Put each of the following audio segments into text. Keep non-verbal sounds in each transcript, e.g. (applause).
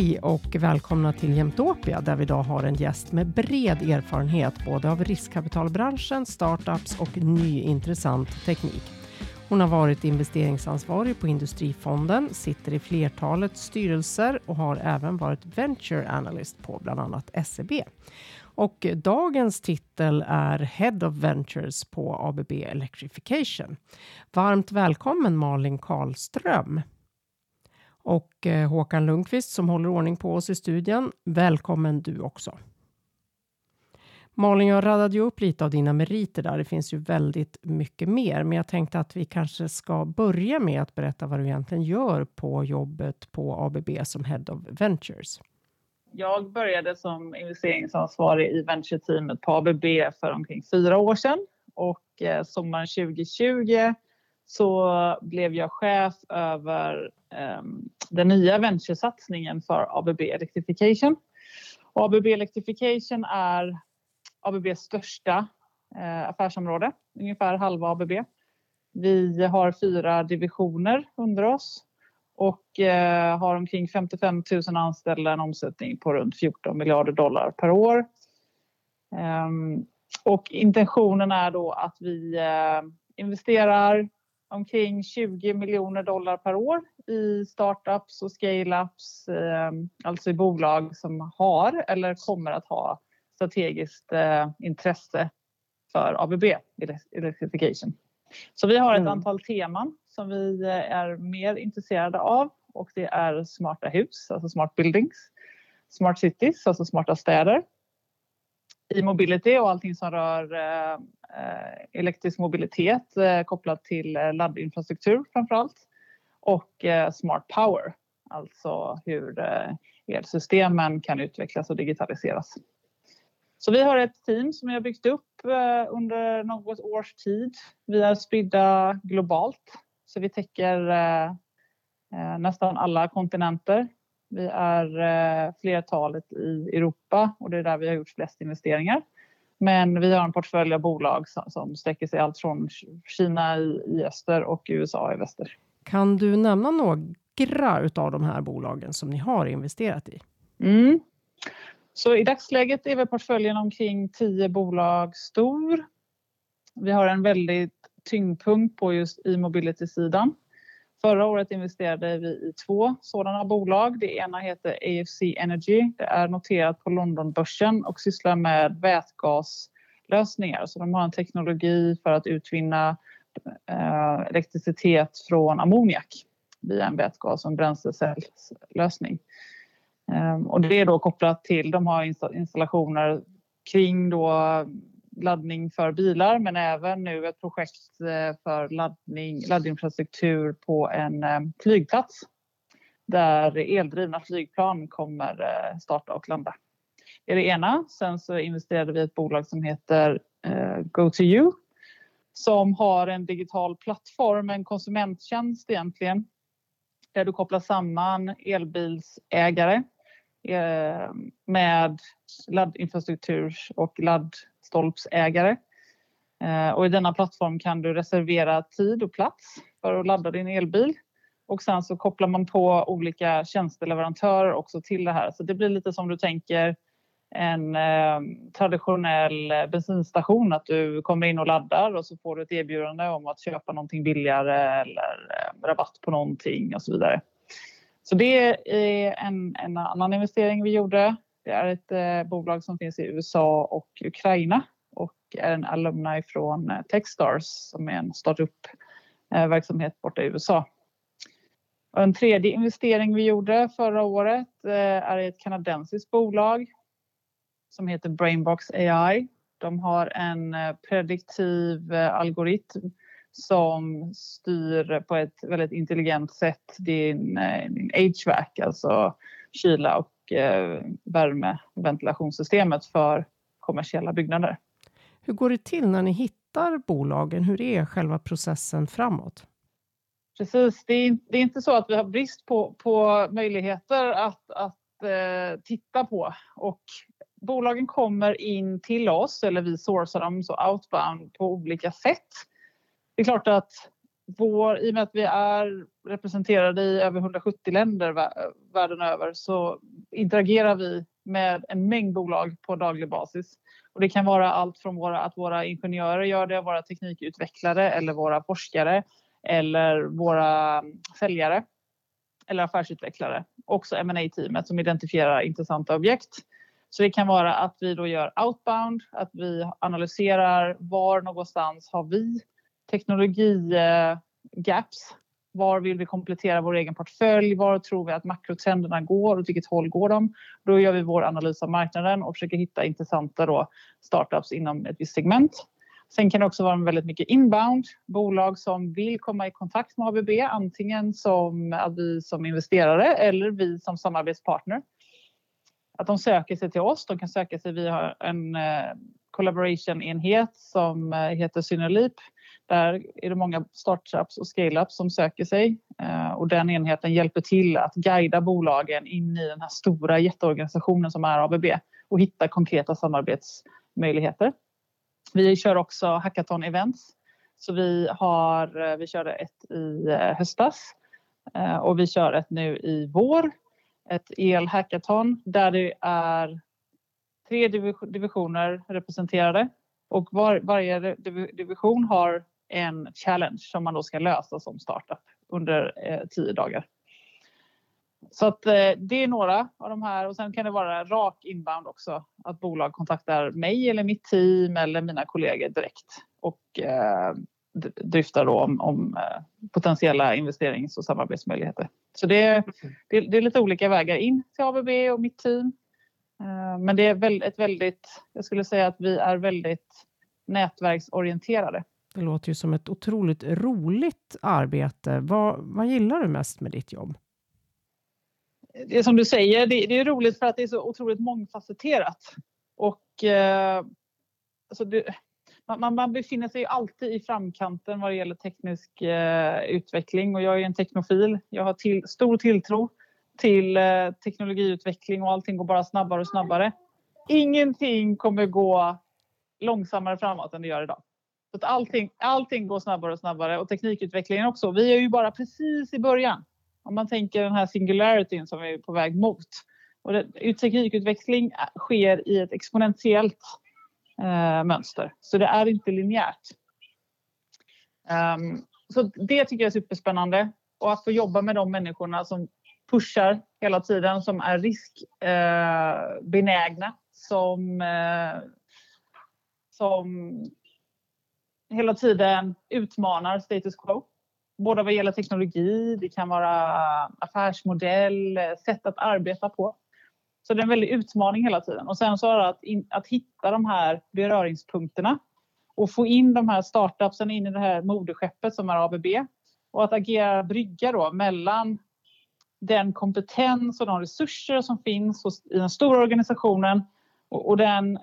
Hej och välkomna till Jämtopia där vi idag har en gäst med bred erfarenhet både av riskkapitalbranschen, startups och ny intressant teknik. Hon har varit investeringsansvarig på Industrifonden, sitter i flertalet styrelser och har även varit Venture Analyst på bland annat SEB. Och dagens titel är Head of Ventures på ABB Electrification. Varmt välkommen Malin Karlström och eh, Håkan Lundqvist som håller ordning på oss i studion. Välkommen du också. Malin, jag radade ju upp lite av dina meriter där. Det finns ju väldigt mycket mer, men jag tänkte att vi kanske ska börja med att berätta vad du egentligen gör på jobbet på ABB som Head of Ventures. Jag började som investeringsansvarig i venture-teamet på ABB för omkring fyra år sedan och eh, sommaren 2020 så blev jag chef över Ehm, den nya venturesatsningen för ABB Electrification. Och ABB Electrification är ABBs största eh, affärsområde, ungefär halva ABB. Vi har fyra divisioner under oss och eh, har omkring 55 000 anställda, en omsättning på runt 14 miljarder dollar per år. Ehm, och intentionen är då att vi eh, investerar omkring 20 miljoner dollar per år i startups och scale-ups, eh, alltså i bolag som har eller kommer att ha strategiskt eh, intresse för ABB Electrification. Så vi har ett mm. antal teman som vi eh, är mer intresserade av och det är smarta hus, alltså smart buildings, smart cities, alltså smarta städer, e-mobility och allting som rör eh, eh, elektrisk mobilitet eh, kopplat till laddinfrastruktur framför allt. Och smart power, alltså hur elsystemen kan utvecklas och digitaliseras. Så vi har ett team som vi har byggt upp under något års tid. Vi är spridda globalt, så vi täcker nästan alla kontinenter vi är eh, flertalet i Europa och det är där vi har gjort flest investeringar. Men vi har en portfölj av bolag som, sträcker sig allt från Kina i, öster och USA i väster. Kan du nämna några utav de här bolagen som ni har investerat i? Mm. Så i dagsläget är vi portföljen omkring 10 bolag stor. Vi har en väldigt tyngdpunkt på just e-mobility-sidan. Förra året investerade vi i två sådana bolag. Det ena heter AFC Energy. Det är noterat på Londonbörsen och sysslar med vätgaslösningar. Så de har en teknologi för att utvinna eh, elektricitet från ammoniak via en vätgas och en bränslecellslösning. Eh, och det är då kopplat till, de har installationer kring då laddning för bilar men även nu ett projekt eh, för laddning, laddinfrastruktur på en eh, flygplats där eldrivna flygplan kommer eh, starta och landa. Det är det ena. Sen så investerade vi i ett bolag som heter GoToYou som har en digital plattform, en konsumenttjänst egentligen där du kopplar samman elbilsägare med laddinfrastruktur och ladd laddstolpsägare. Eh, och I denna plattform kan du reservera tid och plats för att ladda din elbil. Och sen så kopplar man på olika tjänsteleverantörer också till det här. Så det blir lite som du tänker en eh, traditionell bensinstation att du kommer in och laddar och så får du ett erbjudande om att köpa någonting billigare eller eh, rabatt på någonting och så vidare. Så det är en, en annan investering vi gjorde. Det är ett eh, bolag som finns i USA och Ukraina och är en alumni från eh, Techstars som är en startup-verksamhet eh, borta i USA. Och en tredje investering vi gjorde förra året är är ett kanadensiskt bolag som heter Brainbox AI. De har en prediktiv algoritm som styr på ett väldigt intelligent sätt din, din HVAC, alltså kyla och eh, värme ventilationssystemet för kommersiella byggnader. Hur går det till när ni hittar bolagen? Hur är själva processen framåt? Precis, det är, det är inte så att vi har brist på, på möjligheter att, att eh, titta på och bolagen kommer in till oss eller vi sourcar dem så outbound på olika sätt. Det är klart att vår, i och med att vi är representerade i över 170 länder världen över så interagerar vi med en mängd bolag på daglig basis. Och det kan vara allt från våra, att våra ingenjörer gör det, våra teknikutvecklare eller våra forskare eller våra mm, säljare eller affärsutvecklare. Också ma teamet som identifierar intressanta objekt. Så det kan vara att vi då gör outbound, att vi analyserar var någonstans har vi teknologigaps. Eh, Var vill vi komplettera vår egen portfölj? Var tror vi att makrotrenderna går? Åt vilket håll går de? Då gör vi vår analys av marknaden och försöker hitta intressanta då startups inom ett visst segment. Sen kan det också vara väldigt mycket inbound, bolag som vill komma i kontakt med ABB, antingen som vi som investerare eller vi som samarbetspartner. Att de söker sig till oss, de kan söka sig, vi har en eh, collaboration-enhet som eh, heter Synelip. Där är det många startups och scaleups som söker sig eh, och den enheten hjälper till att guida bolagen in i den här stora jätteorganisationen som är ABB och hitta konkreta samarbetsmöjligheter. Vi kör också hackathon-events. Så vi, har, eh, vi körde ett i eh, höstas och vi kör ett nu i vår. Ett el-hackathon där det är tre divisioner representerade och var, varje division har en challenge som man då ska lösa som startup under eh, tio dagar. Så att eh, det är några av de här och sen kan det vara rak inbound också. Att bolag kontaktar mig eller mitt team eller mina kollegor direkt och eh, dryftar då om, om eh, potentiella investerings och samarbetsmöjligheter. Så det, det, det, är lite olika vägar in till ABB och mitt team. Eh, men det är väl, ett väldigt, jag skulle säga att vi är väldigt nätverksorienterade. Det låter ju som ett otroligt roligt arbete. Vad, vad gillar du mest med ditt jobb? det är som du säger, det, det, är roligt för att det är så otroligt mångfacetterat. Och eh, alltså det, man, man, befinner sig alltid i framkanten vad det gäller teknisk eh, utveckling och jag är en teknofil. Jag har till, stor tilltro till eh, teknologiutveckling och allting går bara snabbare och snabbare. Ingenting kommer gå långsammare framåt än det gör idag. Så att allting, allting går snabbare och snabbare och teknikutvecklingen också. Vi är ju bara precis i början. Om man tänker den här singularityn som vi är på väg mot. Och det, teknikutveckling sker i ett exponentiellt eh, mönster, så det är inte linjärt. Um, så det tycker jag är superspännande och att få jobba med de människorna som pushar hela tiden, som är riskbenägna, eh, som, eh, som hela tiden utmanar status quo både vad gäller teknologi, det kan vara affärsmodell, sätt att arbeta på. Så det är en väldig utmaning hela tiden. Och sen så är det att, in, att hitta de här beröringspunkterna och få in de här startupsen in i det här moderskeppet som är ABB och att agera brygga då mellan den kompetens och de resurser som finns hos, i den stora organisationen och, och den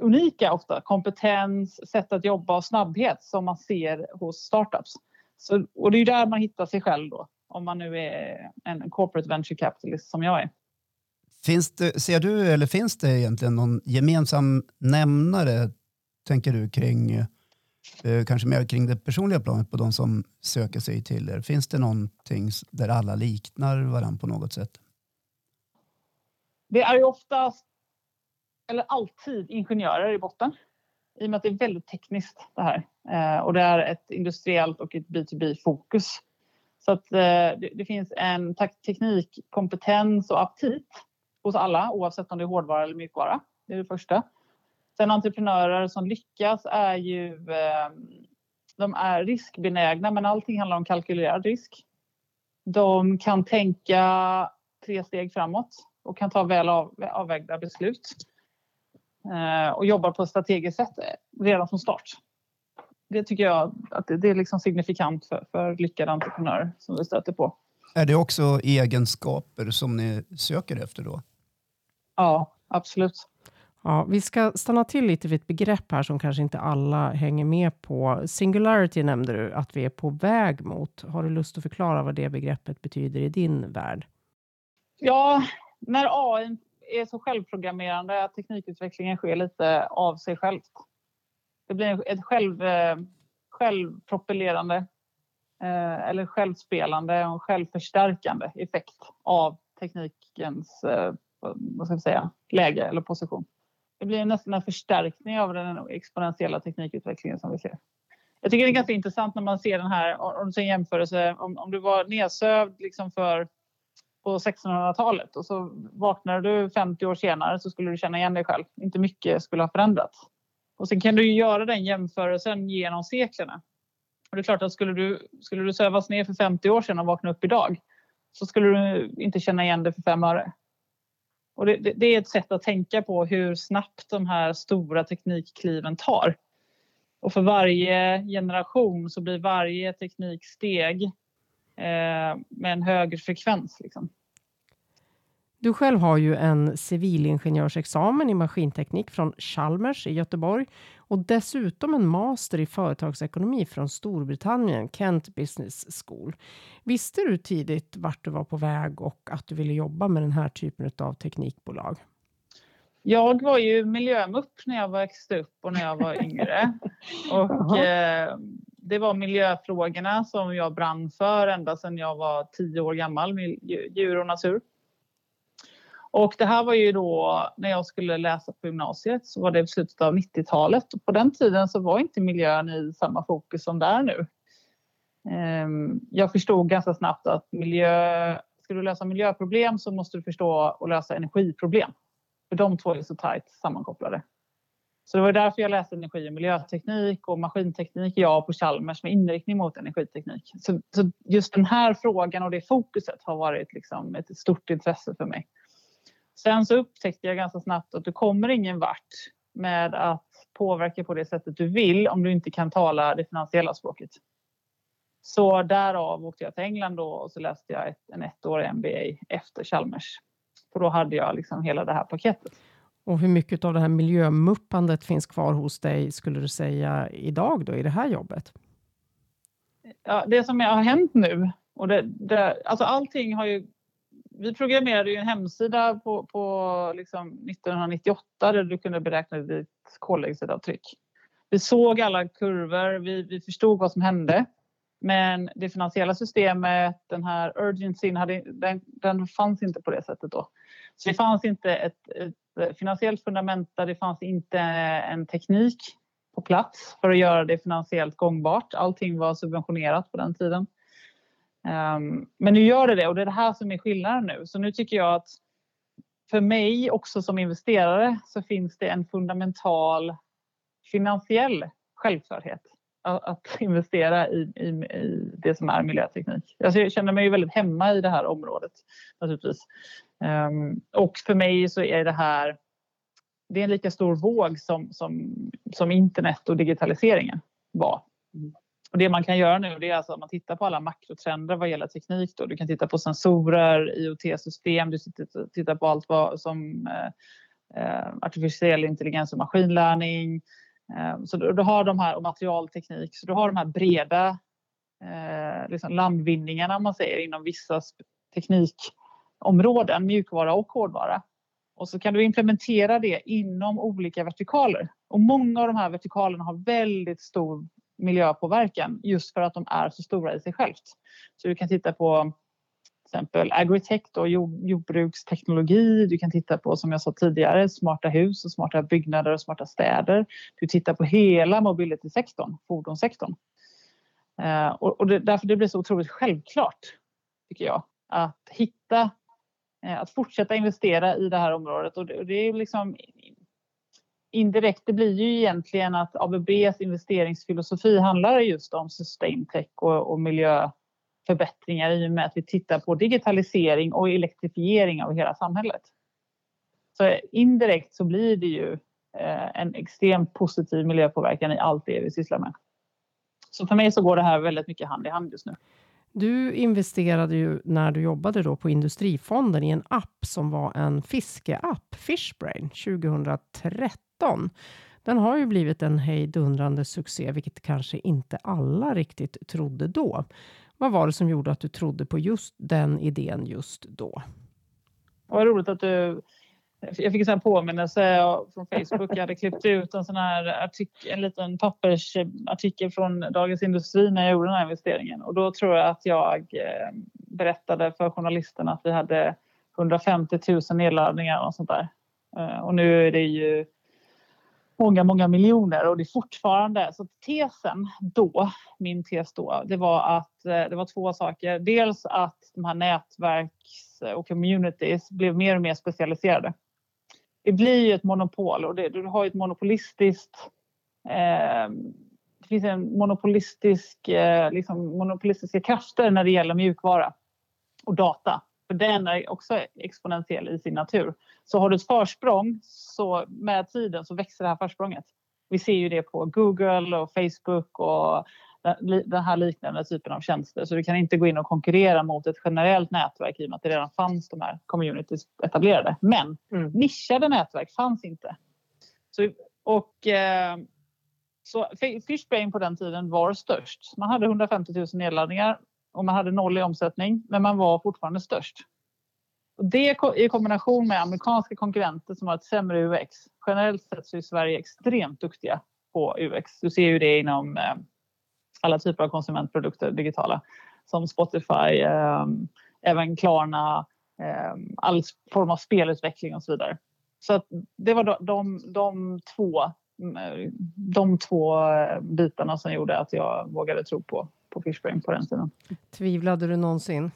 unika ofta kompetens, sätt att jobba och snabbhet som man ser hos startups. Så, och det är där man hittar sig själv då, om man nu är en corporate venture capitalist som jag är. Finns det, ser du, eller finns det egentligen någon gemensam nämnare, tänker du, kring eh, kanske mer kring det personliga planet på de som söker sig till er? Finns det någonting där alla liknar varandra på något sätt? Det är ju oftast, eller alltid, ingenjörer i botten i och med att det är väldigt tekniskt det här eh, och det är ett industriellt och ett B2B-fokus. Så att eh, det, det, finns en teknikkompetens och aptit hos alla oavsett om det är hårdvara eller mjukvara. Det är det första. Sen entreprenörer som lyckas är ju eh, de är riskbenägna men allting handlar om kalkylerad risk. De kan tänka tre steg framåt och kan ta väl av, avvägda beslut. Eh, och jobbar på ett strategiskt sätt redan från start. Det tycker jag att det är liksom signifikant för, för lyckade entreprenörer som vi stöter på. Är det också egenskaper som ni söker efter då? Ja, absolut. Ja, vi ska stanna till lite vid ett begrepp här som kanske inte alla hänger med på. Singularity nämnde du att vi är på väg mot. Har du lust att förklara vad det begreppet betyder i din värld? Ja, när AI är så självprogrammerande att teknikutvecklingen sker lite av sig självt. Det blir ett själv, eh, självpropellerande eh, eller självspelande och självförstärkande effekt av teknikens eh, vad ska jag säga, läge eller position. Det blir nästan en förstärkning av den exponentiella teknikutvecklingen som vi ser. Jag tycker det är ganska intressant när man ser den här, om du ser en jämförelse, om, om du var nedsövd liksom för på 1600-talet och så vaknar du 50 år senare så skulle du känna igen dig själv. Inte mycket skulle ha förändrats. Och sen kan du ju göra den jämförelsen genom seklerna. Och det är klart att skulle du, skulle du sövas ner för 50 år sedan och vakna upp idag så skulle du inte känna igen dig för fem öre. Och det, det, det, är ett sätt att tänka på hur snabbt de här stora teknikkliven tar. Och för varje generation så blir varje tekniksteg eh, med en högre frekvens. Liksom. Du själv har ju en civilingenjörsexamen i maskinteknik från Chalmers i Göteborg och dessutom en master i företagsekonomi från Storbritannien, Kent Business School. Visste du tidigt vart du var på väg och att du ville jobba med den här typen av teknikbolag? Jag var ju miljömupp när jag växte upp och när jag var yngre. (laughs) och eh, det var miljöfrågorna som jag brann för ända sedan jag var tio år gammal, djur och natur. Och det här var ju då när jag skulle läsa på gymnasiet så var det i slutet av 90-talet och på den tiden så var inte miljön i samma fokus som där nu. Ehm, jag förstod ganska snabbt att miljö, ska du lösa miljöproblem så måste du förstå och lösa energiproblem. För de två är så tajt sammankopplade. Så det var därför jag läste energi och miljöteknik och maskinteknik, jag på Chalmers med inriktning mot energiteknik. Så, så, just den här frågan och det fokuset har varit liksom ett stort intresse för mig. Sen så upptäckte jag ganska snabbt att du kommer ingen vart med att påverka på det sättet du vill om du inte kan tala det finansiella språket. Så därav åkte jag till England då och så läste jag ett, en ettårig MBA efter Chalmers. För då hade jag liksom hela det här paketet. Och hur mycket av det här miljömuppandet finns kvar hos dig skulle du säga idag då i det här jobbet? Ja, det som har hänt nu och det, det, alltså allting har ju vi programmerade ju en hemsida på, på liksom 1998 där du kunde beräkna ditt koldioxidavtryck. Vi såg alla kurvor, vi, vi förstod vad som hände. Men det finansiella systemet, den här urgencyn, hade, den, den fanns inte på det sättet då. Så det fanns inte ett, ett finansiellt fundament där det fanns inte en teknik på plats för att göra det finansiellt gångbart. Allting var subventionerat på den tiden. Ehm, men nu gör det det och det är det här som är skillnaden nu. Så nu tycker jag att för mig också som investerare så finns det en fundamental finansiell självklarhet att investera i, i, i det som är miljöteknik. Alltså jag känner mig väldigt hemma i det här området naturligtvis. Um, och för mig så är det här det är en lika stor våg som, som, som internet och digitaliseringen var. Och det man kan göra nu det är alltså att man tittar på alla makrotrender vad gäller teknik. Då. Du kan titta på sensorer, IoT-system, du tittar på allt vad som eh, eh, artificiell intelligens och maskinlärning. Eh, så du, du, har de här och materialteknik, så du har de här breda eh, liksom landvinningarna man säger inom vissa områden, mjukvara och hårdvara. Och så kan du implementera det inom olika vertikaler. Och många av de här vertikalerna har väldigt stor miljöpåverkan just för att de är så stora i sig självt. Så du kan titta på till exempel agritech och jordbruksteknologi. Du kan titta på, som jag sa tidigare, smarta hus och smarta byggnader och smarta städer. Du tittar på hela mobility-sektorn, fordonssektorn. Eh, och, och det, därför det blir så otroligt självklart, tycker jag, att hitta, Eh, att fortsätta investera i det här området. Och det, och det är liksom indirekt, det blir ju egentligen att ABBs investeringsfilosofi handlar just om sustain tech och, och miljöförbättringar i och med att vi tittar på digitalisering och elektrifiering av hela samhället. Så indirekt så blir det ju eh, en extremt positiv miljöpåverkan i allt det vi sysslar med. Så för mig så går det här väldigt mycket hand i hand just nu. Du investerade ju när du jobbade då på Industrifonden i en app som var en fiskeapp, Fishbrain, 2013. Den har ju blivit en hejdundrande succé, vilket kanske inte alla riktigt trodde då. Vad var det som gjorde att du trodde på just den idén just då? Vad roligt att du jag fick en påminnelse från Facebook. Jag hade klippt ut en sån här artikel, en liten pappersartikel från Dagens Industri när jag gjorde den här investeringen. Och då tror jag att jag eh, berättade för journalisterna att vi hade 150 000 nedladdningar och sånt där. Eh, och nu är det ju många, många miljoner och det är fortfarande så tesen då, min tes då, det var att eh, det var två saker. Dels att de här nätverks och communities blev mer och mer specialiserade det blir ju ett monopol och det, du har ju ett monopolistiskt eh, det finns en monopolistisk, eh, liksom monopolistiska krafter när det gäller mjukvara och data. För den är också exponentiell i sin natur. Så har du ett försprång så med tiden så växer det här försprånget. Vi ser ju det på Google och Facebook och den här liknande typen av tjänster. Så du kan inte gå in och konkurrera mot ett generellt nätverk i och med att det redan fanns de här communities etablerade. Men mm. nischade nätverk fanns inte. Så, och, eh, så Fishbrain på den tiden var störst. Man hade 150 000 nedladdningar och man hade noll i omsättning, men man var fortfarande störst. Och det i kombination med amerikanska konkurrenter som har ett sämre UX. Generellt sett så är Sverige extremt duktiga på UX. Du ser ju det inom eh, alla typer av konsumentprodukter digitala som Spotify, eh, även Klarna, eh, all form av spelutveckling och så vidare. Så det var de, de, de, två, mm, de två bitarna som gjorde att jag vågade tro på, på Fishbrain på den tiden. Tvivlade du någonsin?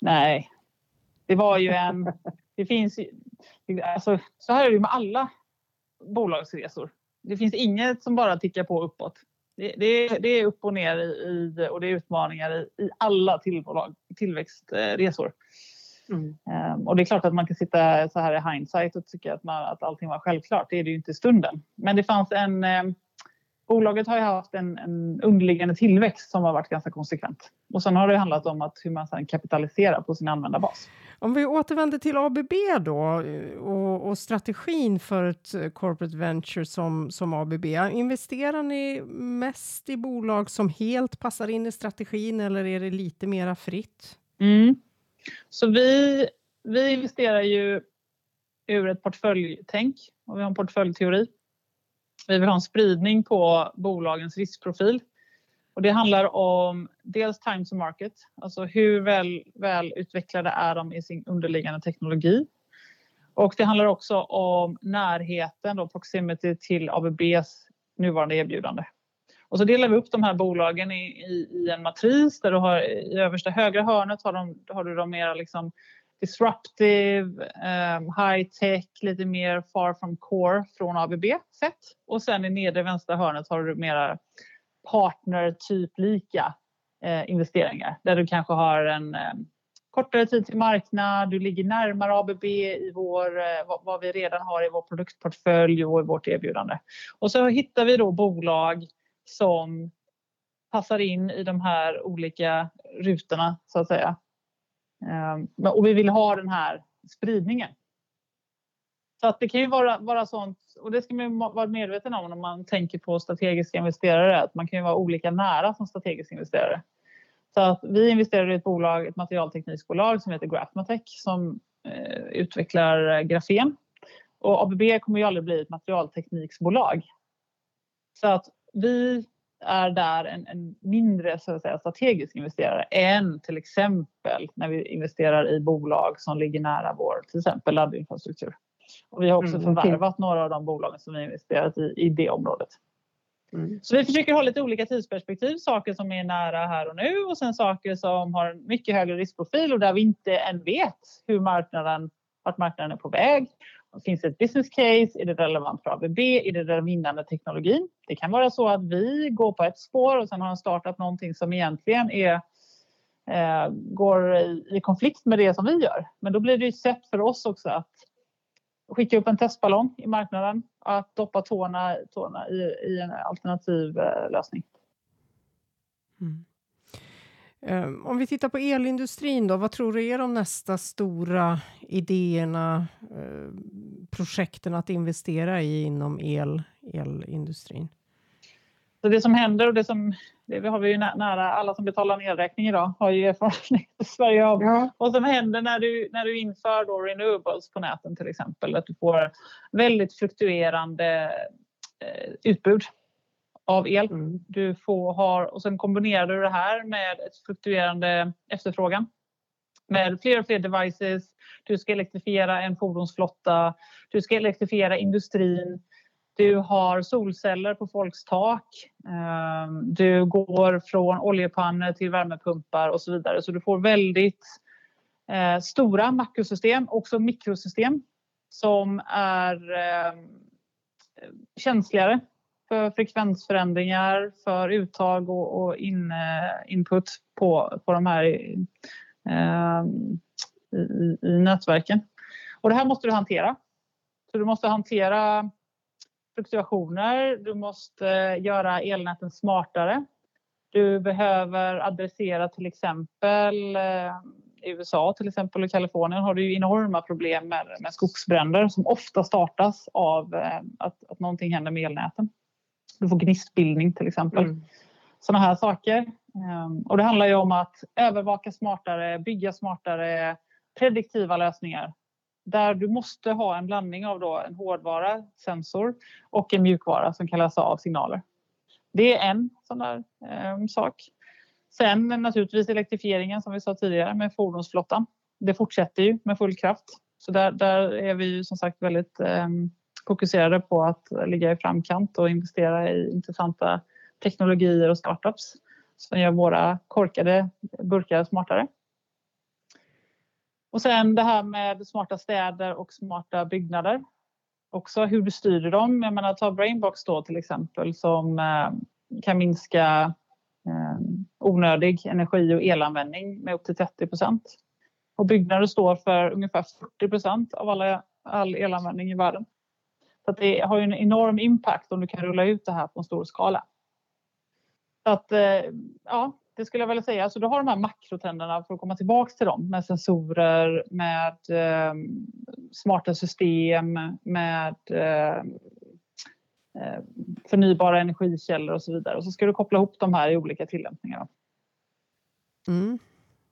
Nej, det var ju en... Det finns alltså, så här är det med alla bolagsresor. Det finns inget som bara tickar på uppåt. Det, det, det, är upp och ner i, och det är utmaningar i, i alla tillbolag, tillväxtresor. Mm. Um, och det är klart att man kan sitta så här i hindsight och tycka att, man, att allting var självklart. Det är det ju inte i stunden. Men det fanns en... Um, bolaget har ju haft en, en underliggande tillväxt som har varit ganska konsekvent. Och sen har det handlat om att hur man sedan kapitaliserar på sin användarbas. Om vi återvänder till ABB då eh, och, och, strategin för ett eh, corporate venture som, som ABB. Investerar ni mest i bolag som helt passar in i strategin eller är det lite mera fritt? Mm. Så vi, vi investerar ju ur ett portföljtänk och vi har en portföljteori. Vi vill ha en spridning på bolagens riskprofil och det handlar om dels time to market, alltså hur väl, väl utvecklade är de i sin underliggande teknologi. Och det handlar också om närheten, då, proximity till ABBs nuvarande erbjudande. Och så delar vi upp de här bolagen i, i, i en matris där du har i översta högra hörnet har, de, har du de mer liksom disruptive, um, high tech, lite mer far from core från ABB sett. Och sen i nedre vänstra hörnet har du mera partnertyplika eh, investeringar där du kanske har en eh, kortare tid till marknad, du ligger närmare ABB i vår, eh, vad, vad, vi redan har i vår produktportfölj och i vårt erbjudande. Och så hittar vi då bolag som passar in i de här olika rutorna så att säga. Eh, och vi vill ha den här spridningen. Så att det kan ju vara, vara sånt, och det ska man vara medveten om när man tänker på strategiska investerare, att man kan ju vara olika nära som strategisk investerare. Så att vi investerar i ett bolag, ett materialteknikbolag som heter Graphmatech som eh, utvecklar eh, grafen. Och ABB kommer ju aldrig bli ett materialtekniksbolag. Så att vi är där en, en mindre så att säga, strategisk investerare än till exempel när vi investerar i bolag som ligger nära vår till exempel laddinfrastruktur. Och vi har också mm, förvärvat okay. några av de bolagen som vi investerat i, i det området. Mm. Så vi försöker ha lite olika tidsperspektiv, saker som är nära här och nu och sen saker som har en mycket högre riskprofil och där vi inte än vet hur marknaden, vart marknaden är på väg. Finns det ett business case? Är det relevant för ABB? Är det den vinnande teknologin? Det kan vara så att vi går på ett spår och sen har startat någonting som egentligen är eh, går i, konflikt med det som vi gör. Men då blir det ju sätt för oss också att skicka upp en testballong i marknaden att doppa tårna, tårna i, i en alternativ eh, lösning. Mm. Ehm, om vi tittar på elindustrin då, vad tror du är de nästa stora idéerna, eh, projekten att investera i inom el, elindustrin? Så det som händer och det som det har vi ju nära alla som betalar en elräkning idag har ju erfarenhet i Sverige av ja. vad som händer när du, när du inför då renewables på näten till exempel. Att du får väldigt fluktuerande eh, utbud av el. Mm. Du får ha, och sen kombinerar du det här med ett fluktuerande efterfrågan med fler och fler devices. Du ska elektrifiera en fordonsflotta. Du ska elektrifiera industrin. Du har solceller på folks tak. Ehm, du går från oljepannor till värmepumpar och så vidare. Så du får väldigt eh, stora makrosystem, också mikrosystem som är ehm, känsligare för frekvensförändringar, för uttag och, in, eh, input på, på de här ehm, i, i nätverken. Och det här måste du hantera. Så du måste hantera fluktuationer, du måste göra elnäten smartare. Du behöver adressera till exempel eh, i USA till exempel och Kalifornien har du enorma problem med, med skogsbränder som ofta startas av eh, att, att någonting händer med elnäten. Du får gnistbildning till exempel. Mm. Sådana här saker. Ehm, och det handlar ju om att övervaka smartare, bygga smartare, prediktiva lösningar. Där du måste ha en blandning av då en hårdvara, sensor, och en mjukvara som kan läsa av signaler. Det är en sån där eh, sak. Sen naturligtvis elektrifieringen som vi sa tidigare med fordonsflottan. Det fortsätter ju med full kraft. Så där, där är vi som sagt väldigt eh, fokuserade på att ligga i framkant och investera i intressanta teknologier och startups som gör våra korkade burkar smartare. Och sen det här med smarta städer och smarta byggnader. Också hur du styr dem. Jag menar, ta Brainbox då till exempel som eh, kan minska eh, onödig energi och elanvändning med upp till 30 procent. Och byggnader står för ungefär 40 procent av alla, all elanvändning i världen. Så det har en enorm impact om du kan rulla ut det här på en stor skala. Så att, eh, ja, det skulle jag vilja säga. Så alltså, du har de här makrotrenderna för att komma tillbaka till dem med sensorer, med eh, smarta system, med eh, förnybara energikällor och så vidare. Och så ska du koppla ihop de här i olika tillämpningar. Mm,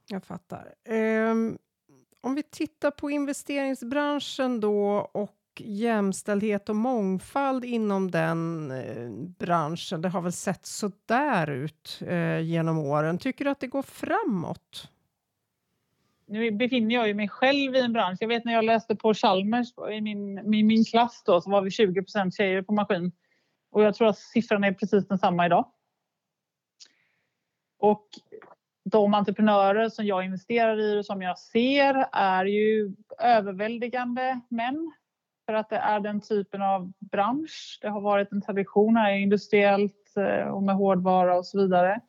jag fattar. Um, om vi tittar på investeringsbranschen då och jämställdhet och mångfald inom den eh, branschen, det har väl sett så där ut eh, genom åren. Tycker du att det går framåt? Nu befinner jag mig själv i en bransch. Jag vet när jag läste på Chalmers i min, min, min klass då, så var vi 20% tjejer på maskin. Och jag tror att siffran är precis densamma idag. Och de entreprenörer som jag investerar i och som jag ser är ju överväldigande män för att det är den typen av bransch. Det har varit en tradition här industriellt eh, och med hårdvara och så vidare.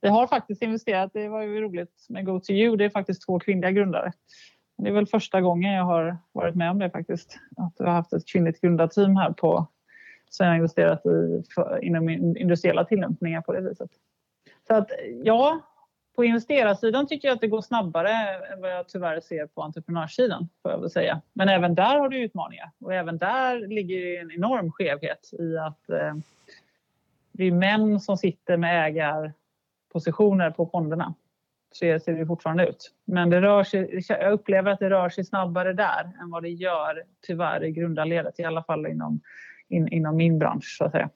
Vi har faktiskt investerat, det var ju roligt med GoToYou, det är faktiskt två kvinnliga grundare. Det är väl första gången jag har varit med om det faktiskt. Att vi har haft ett kvinnligt grundarteam här på som har investerat i för, inom industriella tillämpningar på det viset. Så att ja, på investerarsidan tycker jag att det går snabbare än vad jag tyvärr ser på entreprenörssidan. Får jag väl säga. Men även där har du utmaningar och även där ligger en enorm skevhet i att eh, det är män som sitter med ägarpositioner på fonderna. Så ser det fortfarande ut. Men det rör sig, jag upplever att det rör sig snabbare där än vad det gör tyvärr i grundarledet, i alla fall inom, in, inom min bransch så att säga.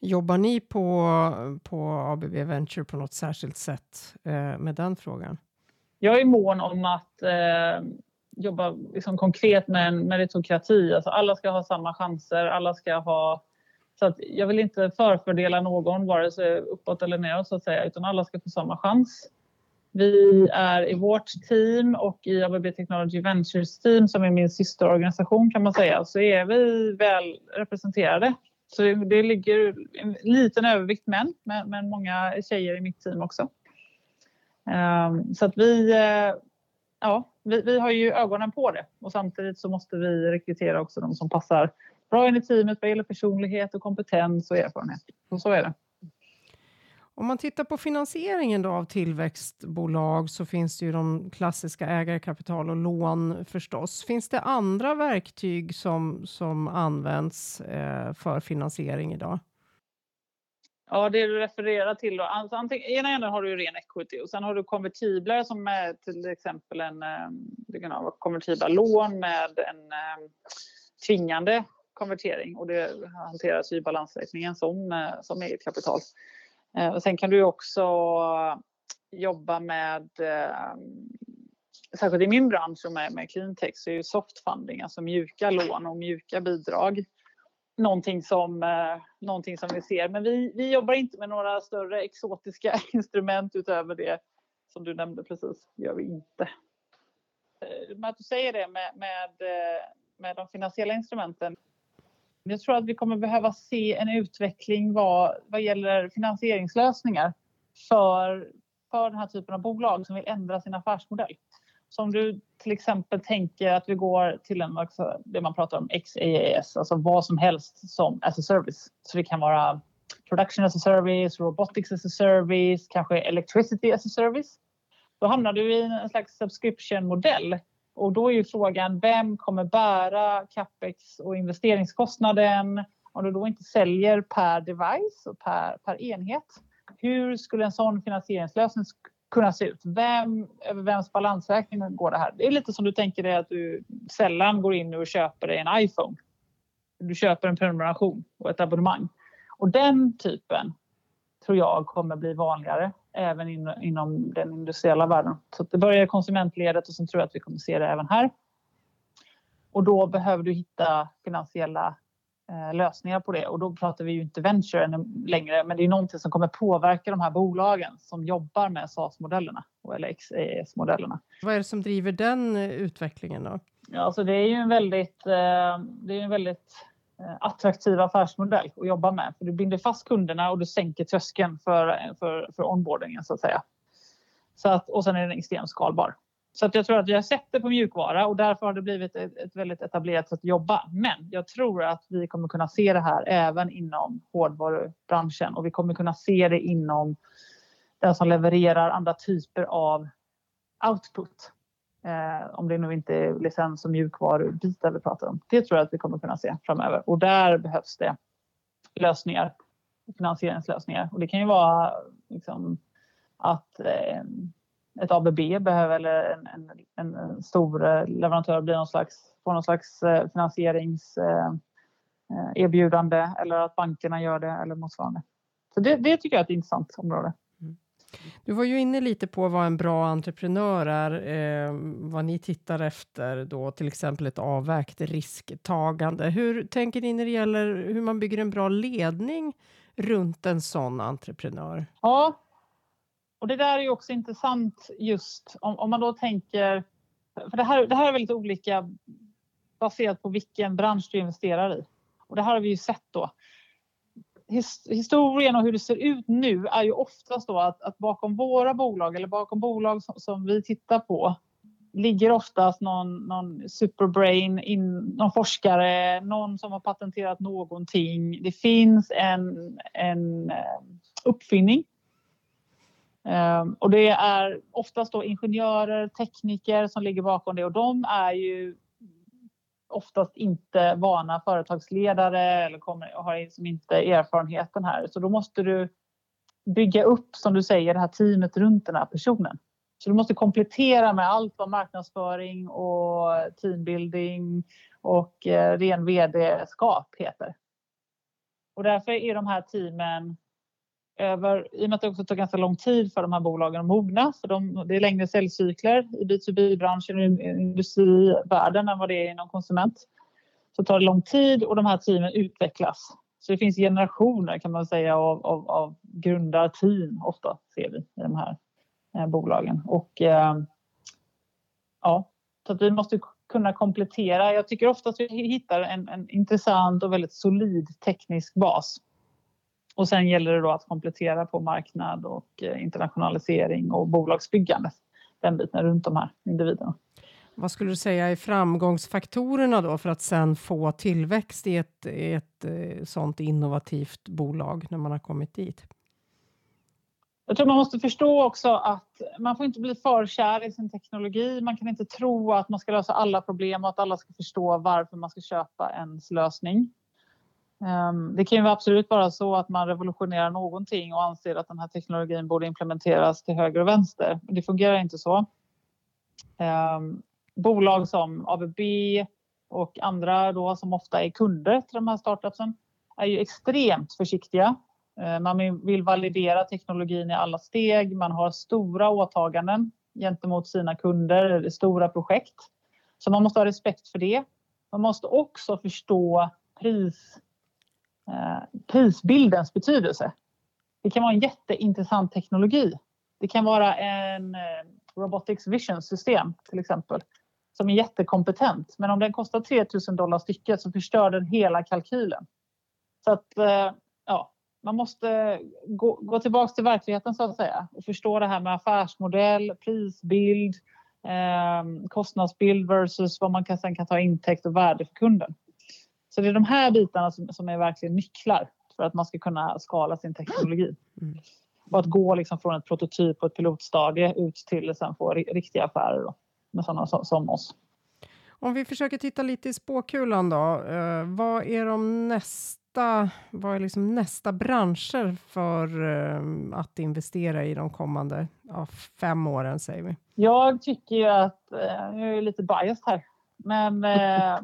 Jobbar ni på, på ABB Venture på något särskilt sätt eh, med den frågan? Jag är mån om att eh, jobba liksom konkret med en meritokrati. Alltså alla ska ha samma chanser, alla ska ha... Så att jag vill inte förfördela någon, vare sig uppåt eller neråt, så att säga, utan alla ska få samma chans. Vi är i vårt team och i ABB Technology Ventures team, som är min systerorganisation kan man säga, så är vi väl representerade. Så det ligger en liten övervikt män, men, men många tjejer i mitt team också. Um, så att vi, uh, ja, vi, vi, har ju ögonen på det och samtidigt så måste vi rekrytera också de som passar bra in i teamet vad gäller personlighet och kompetens och erfarenhet. Och så är det. Om man tittar på finansieringen då av tillväxtbolag så finns det ju de klassiska ägarkapital och lån förstås. Finns det andra verktyg som, som används eh, för finansiering idag? Ja, det du refererar till då. Alltså, antingen, ena änden har du ren equity och sen har du konvertibler som är till exempel en, eh, det kan vara konvertibla lån med en eh, tvingande konvertering och det hanteras i balansräkningen som, eh, som eget kapital. Eh, och sen kan du också jobba med, ehm, särskilt i min bransch och med, med cleantech, så är ju soft funding, alltså mjuka lån och mjuka bidrag någonting som, eh, någonting som vi ser. Men vi, vi jobbar inte med några större exotiska (laughs) instrument utöver det som du nämnde precis. Gör vi inte. Eh, men att du säger det med, med, eh, med de finansiella instrumenten. Jag tror att vi kommer behöva se en utveckling vad, vad gäller finansieringslösningar för, för den här typen av bolag som vill ändra sin affärsmodell. Så om du till exempel tänker att vi går till en, alltså, det man pratar om XaaS, alltså vad som helst som as a service. Så det kan vara production as a service, robotics as a service, kanske electricity as a service. Då hamnar du i en slags subscription-modell och då är ju frågan vem kommer bära capex och investeringskostnaden om du då inte säljer per device och per, per enhet. Hur skulle en sån finansieringslösning kunna se ut. Vem, över vems balansräkning går det här? Det är lite som du tänker dig att du sällan går in och köper dig en iPhone. Du köper en prenumeration och ett abonnemang. Och den typen tror jag kommer bli vanligare även in, inom den industriella världen. Så det börjar i konsumentledet och sen tror jag att vi kommer se det även här. Och då behöver du hitta finansiella Eh, lösningar på det och då pratar vi ju inte venture längre men det är någonting som kommer påverka de här bolagen som jobbar med SAS-modellerna eller XAS-modellerna. Vad är det som driver den eh, utvecklingen då? Ja, alltså det är ju en väldigt, eh, det är en väldigt Eh, attraktiv affärsmodell att jobba med för du binder fast kunderna och du sänker tröskeln för, för, för onboardingen så att säga. Så att, och sen är den extremt skalbar. Så att jag tror att vi har sett det på mjukvara och därför har det blivit ett, ett väldigt etablerat sätt att jobba. Men jag tror att vi kommer kunna se det här även inom hårdvarubranschen och vi kommer kunna se det inom den som levererar andra typer av output. Eh, om det nu inte är licens och mjukvarubitar vi pratar om. Det tror jag att vi kommer kunna se framöver och där behövs det lösningar, finansieringslösningar och det kan ju vara liksom, att eh, ett ABB behöver eller en, en, en stor eh, leverantör blir någon slags, får någon slags eh, finansieringserbjudande eh, eh eller att bankerna gör det eller motsvarande. Så det, det tycker jag är ett intressant område. Du var ju inne lite på vad en bra entreprenör är, eh, vad ni tittar efter då, till exempel ett avvägt risktagande. Hur tänker ni när det gäller hur man bygger en bra ledning runt en sån entreprenör? Ja, och det där är ju också intressant just om, om man då tänker, för det här, det här är väldigt olika baserat på vilken bransch du investerar i. Och det här har vi ju sett då. His, historien och hur det ser ut nu är ju oftast då att, att bakom våra bolag eller bakom bolag som, som, vi tittar på ligger oftast någon, någon superbrain, in, någon forskare, någon som har patenterat någonting. Det finns en, en eh, uppfinning Um, och det är oftast då ingenjörer, tekniker som ligger bakom det och de är ju oftast inte vana företagsledare eller kommer, har liksom inte erfarenheten här. Så då måste du bygga upp, som du säger, det här teamet runt den här personen. Så du måste komplettera med allt vad marknadsföring och teambuilding och eh, ren vd-skap heter. Och därför är de här teamen över, i och med att det också tar ganska lång tid för de här bolagen att mogna, för de, det är längre säljcykler i B2B-branschen och industrivärlden än vad det är inom konsument. Så tar det lång tid och de här teamen utvecklas. Så det finns generationer kan man säga av, av, av grundarteam ofta ser vi i de här eh, bolagen. Och eh, ja, så att vi måste kunna komplettera. Jag tycker ofta att vi hittar en, en intressant och väldigt solid teknisk bas och sen gäller det då att komplettera på marknad och eh, internationalisering och bolagsbyggande. Den biten runt de här individerna. Vad skulle du säga är framgångsfaktorerna då för att sen få tillväxt i ett, ett, ett eh, sånt innovativt bolag när man har kommit dit? Jag tror man måste förstå också att man får inte bli för kär i sin teknologi. Man kan inte tro att man ska lösa alla problem och att alla ska förstå varför man ska köpa ens lösning. Ehm, det kan ju absolut vara så att man revolutionerar någonting och anser att den här teknologin borde implementeras till höger och vänster. Det fungerar inte så. Ehm, bolag som ABB och andra då som ofta är kunder till de här startupsen är ju extremt försiktiga. Ehm, man vill validera teknologin i alla steg. Man har stora åtaganden gentemot sina kunder, stora projekt. Så man måste ha respekt för det. Man måste också förstå pris Eh, prisbildens betydelse. Det kan vara en jätteintressant teknologi. Det kan vara en eh, Robotics Vision system till exempel som är jättekompetent. Men om den kostar 3000 dollar stycket så förstör den hela kalkylen. Så att eh, ja, man måste gå, gå tillbaka till verkligheten så att säga och förstå det här med affärsmodell, prisbild, eh, kostnadsbild versus vad man kan, sen kan ta intäkt och värde för kunden. Så det är de här bitarna som, som är verkligen nycklar för att man ska kunna skala sin teknologi. Mm. Och att gå liksom från ett prototyp och ett pilotstadie ut till att sen få riktiga affärer då, med sådana som, som oss. Om vi försöker titta lite i spåkulan då. Eh, vad är de nästa, vad är liksom nästa branscher för eh, att investera i de kommande ja, fem åren säger vi? Jag tycker ju att, eh, jag är lite biased här, men eh,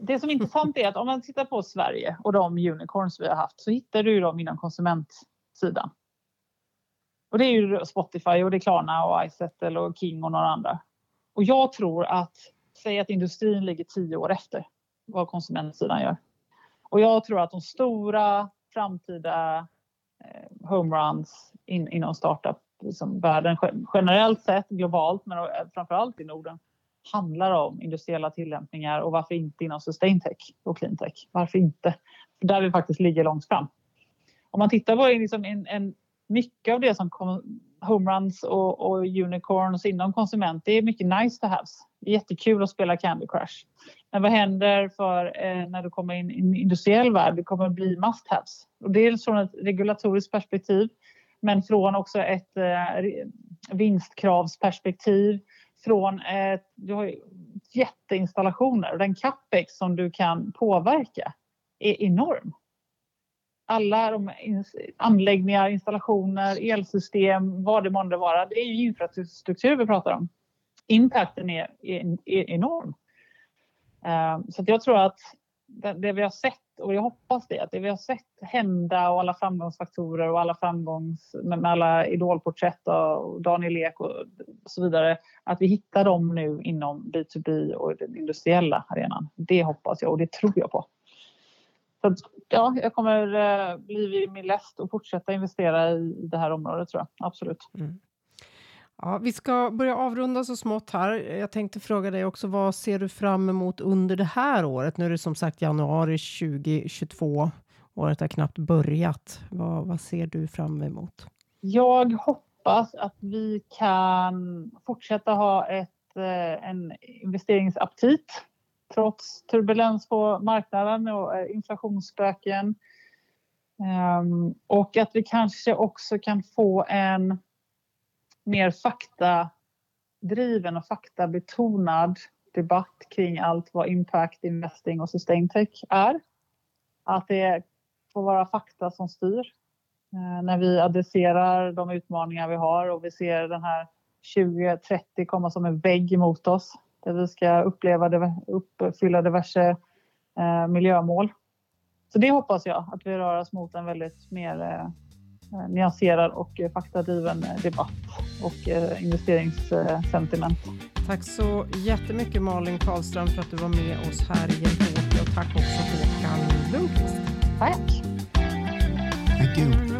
det som är intressant är att om man tittar på Sverige och de unicorns vi har haft så hittar du dem inom konsumentsidan. Och det är ju Spotify och det är Klarna och iSettle och King och några andra. Och jag tror att, säg att industrin ligger tio år efter vad konsumentsidan gör. Och jag tror att de stora framtida eh, homeruns in, inom startup, liksom världen generellt sett globalt men framförallt i Norden handlar om industriella tillämpningar och varför inte inom sustaintech och cleantech? Varför inte? För där vi faktiskt ligger långt fram. Om man tittar på liksom en, en, mycket av det som kom, homeruns och, och unicorns inom konsument, det är mycket nice to have. Det är jättekul att spela Candy Crush. Men vad händer för eh, när du kommer in i en industriell värld? Det kommer att bli must haves. Och dels från ett regulatoriskt perspektiv men från också ett eh, vinstkravsperspektiv från ett, du har jätteinstallationer och den capex som du kan påverka är enorm. Alla de anläggningar, installationer, elsystem, vad det månde vara, det är ju infrastruktur vi pratar om. Impacten är, är, är enorm. Eh, så jag tror att det vi har sett och jag hoppas det, att det vi har sett hända och alla framgångsfaktorer och alla framgångs med alla idolporträtt och Daniel Ek och så vidare, att vi hittar dem nu inom B2B och den industriella arenan. Det hoppas jag och det tror jag på. Så ja, jag kommer eh, bli vid min läst och fortsätta investera i det här området tror jag, absolut. Mm. Ja, vi ska börja avrunda så smått här. Jag tänkte fråga dig också, vad ser du fram emot under det här året? Nu är det som sagt januari 2022. Året har knappt börjat. Vad, vad ser du fram emot? Jag hoppas att vi kan fortsätta ha ett, eh, en investeringsaptit trots turbulens på marknaden och eh, inflationsspöken. Ehm, och att vi kanske också kan få en mer faktadriven och faktabetonad debatt kring allt vad impact investing och sustaintech är. Att det får vara fakta som styr eh, när vi adresserar de utmaningar vi har och vi ser den här 2030 komma som en vägg emot oss där vi ska uppleva, uppfylla diverse eh, miljömål. Så det hoppas jag att vi rör oss mot en väldigt mer eh, nyanserad och eh, faktadriven eh, debatt och investeringssentiment. Tack så jättemycket Malin Karlström för att du var med oss här i Hjälp och tack också Håkan Lundqvist. Tack. Thank you.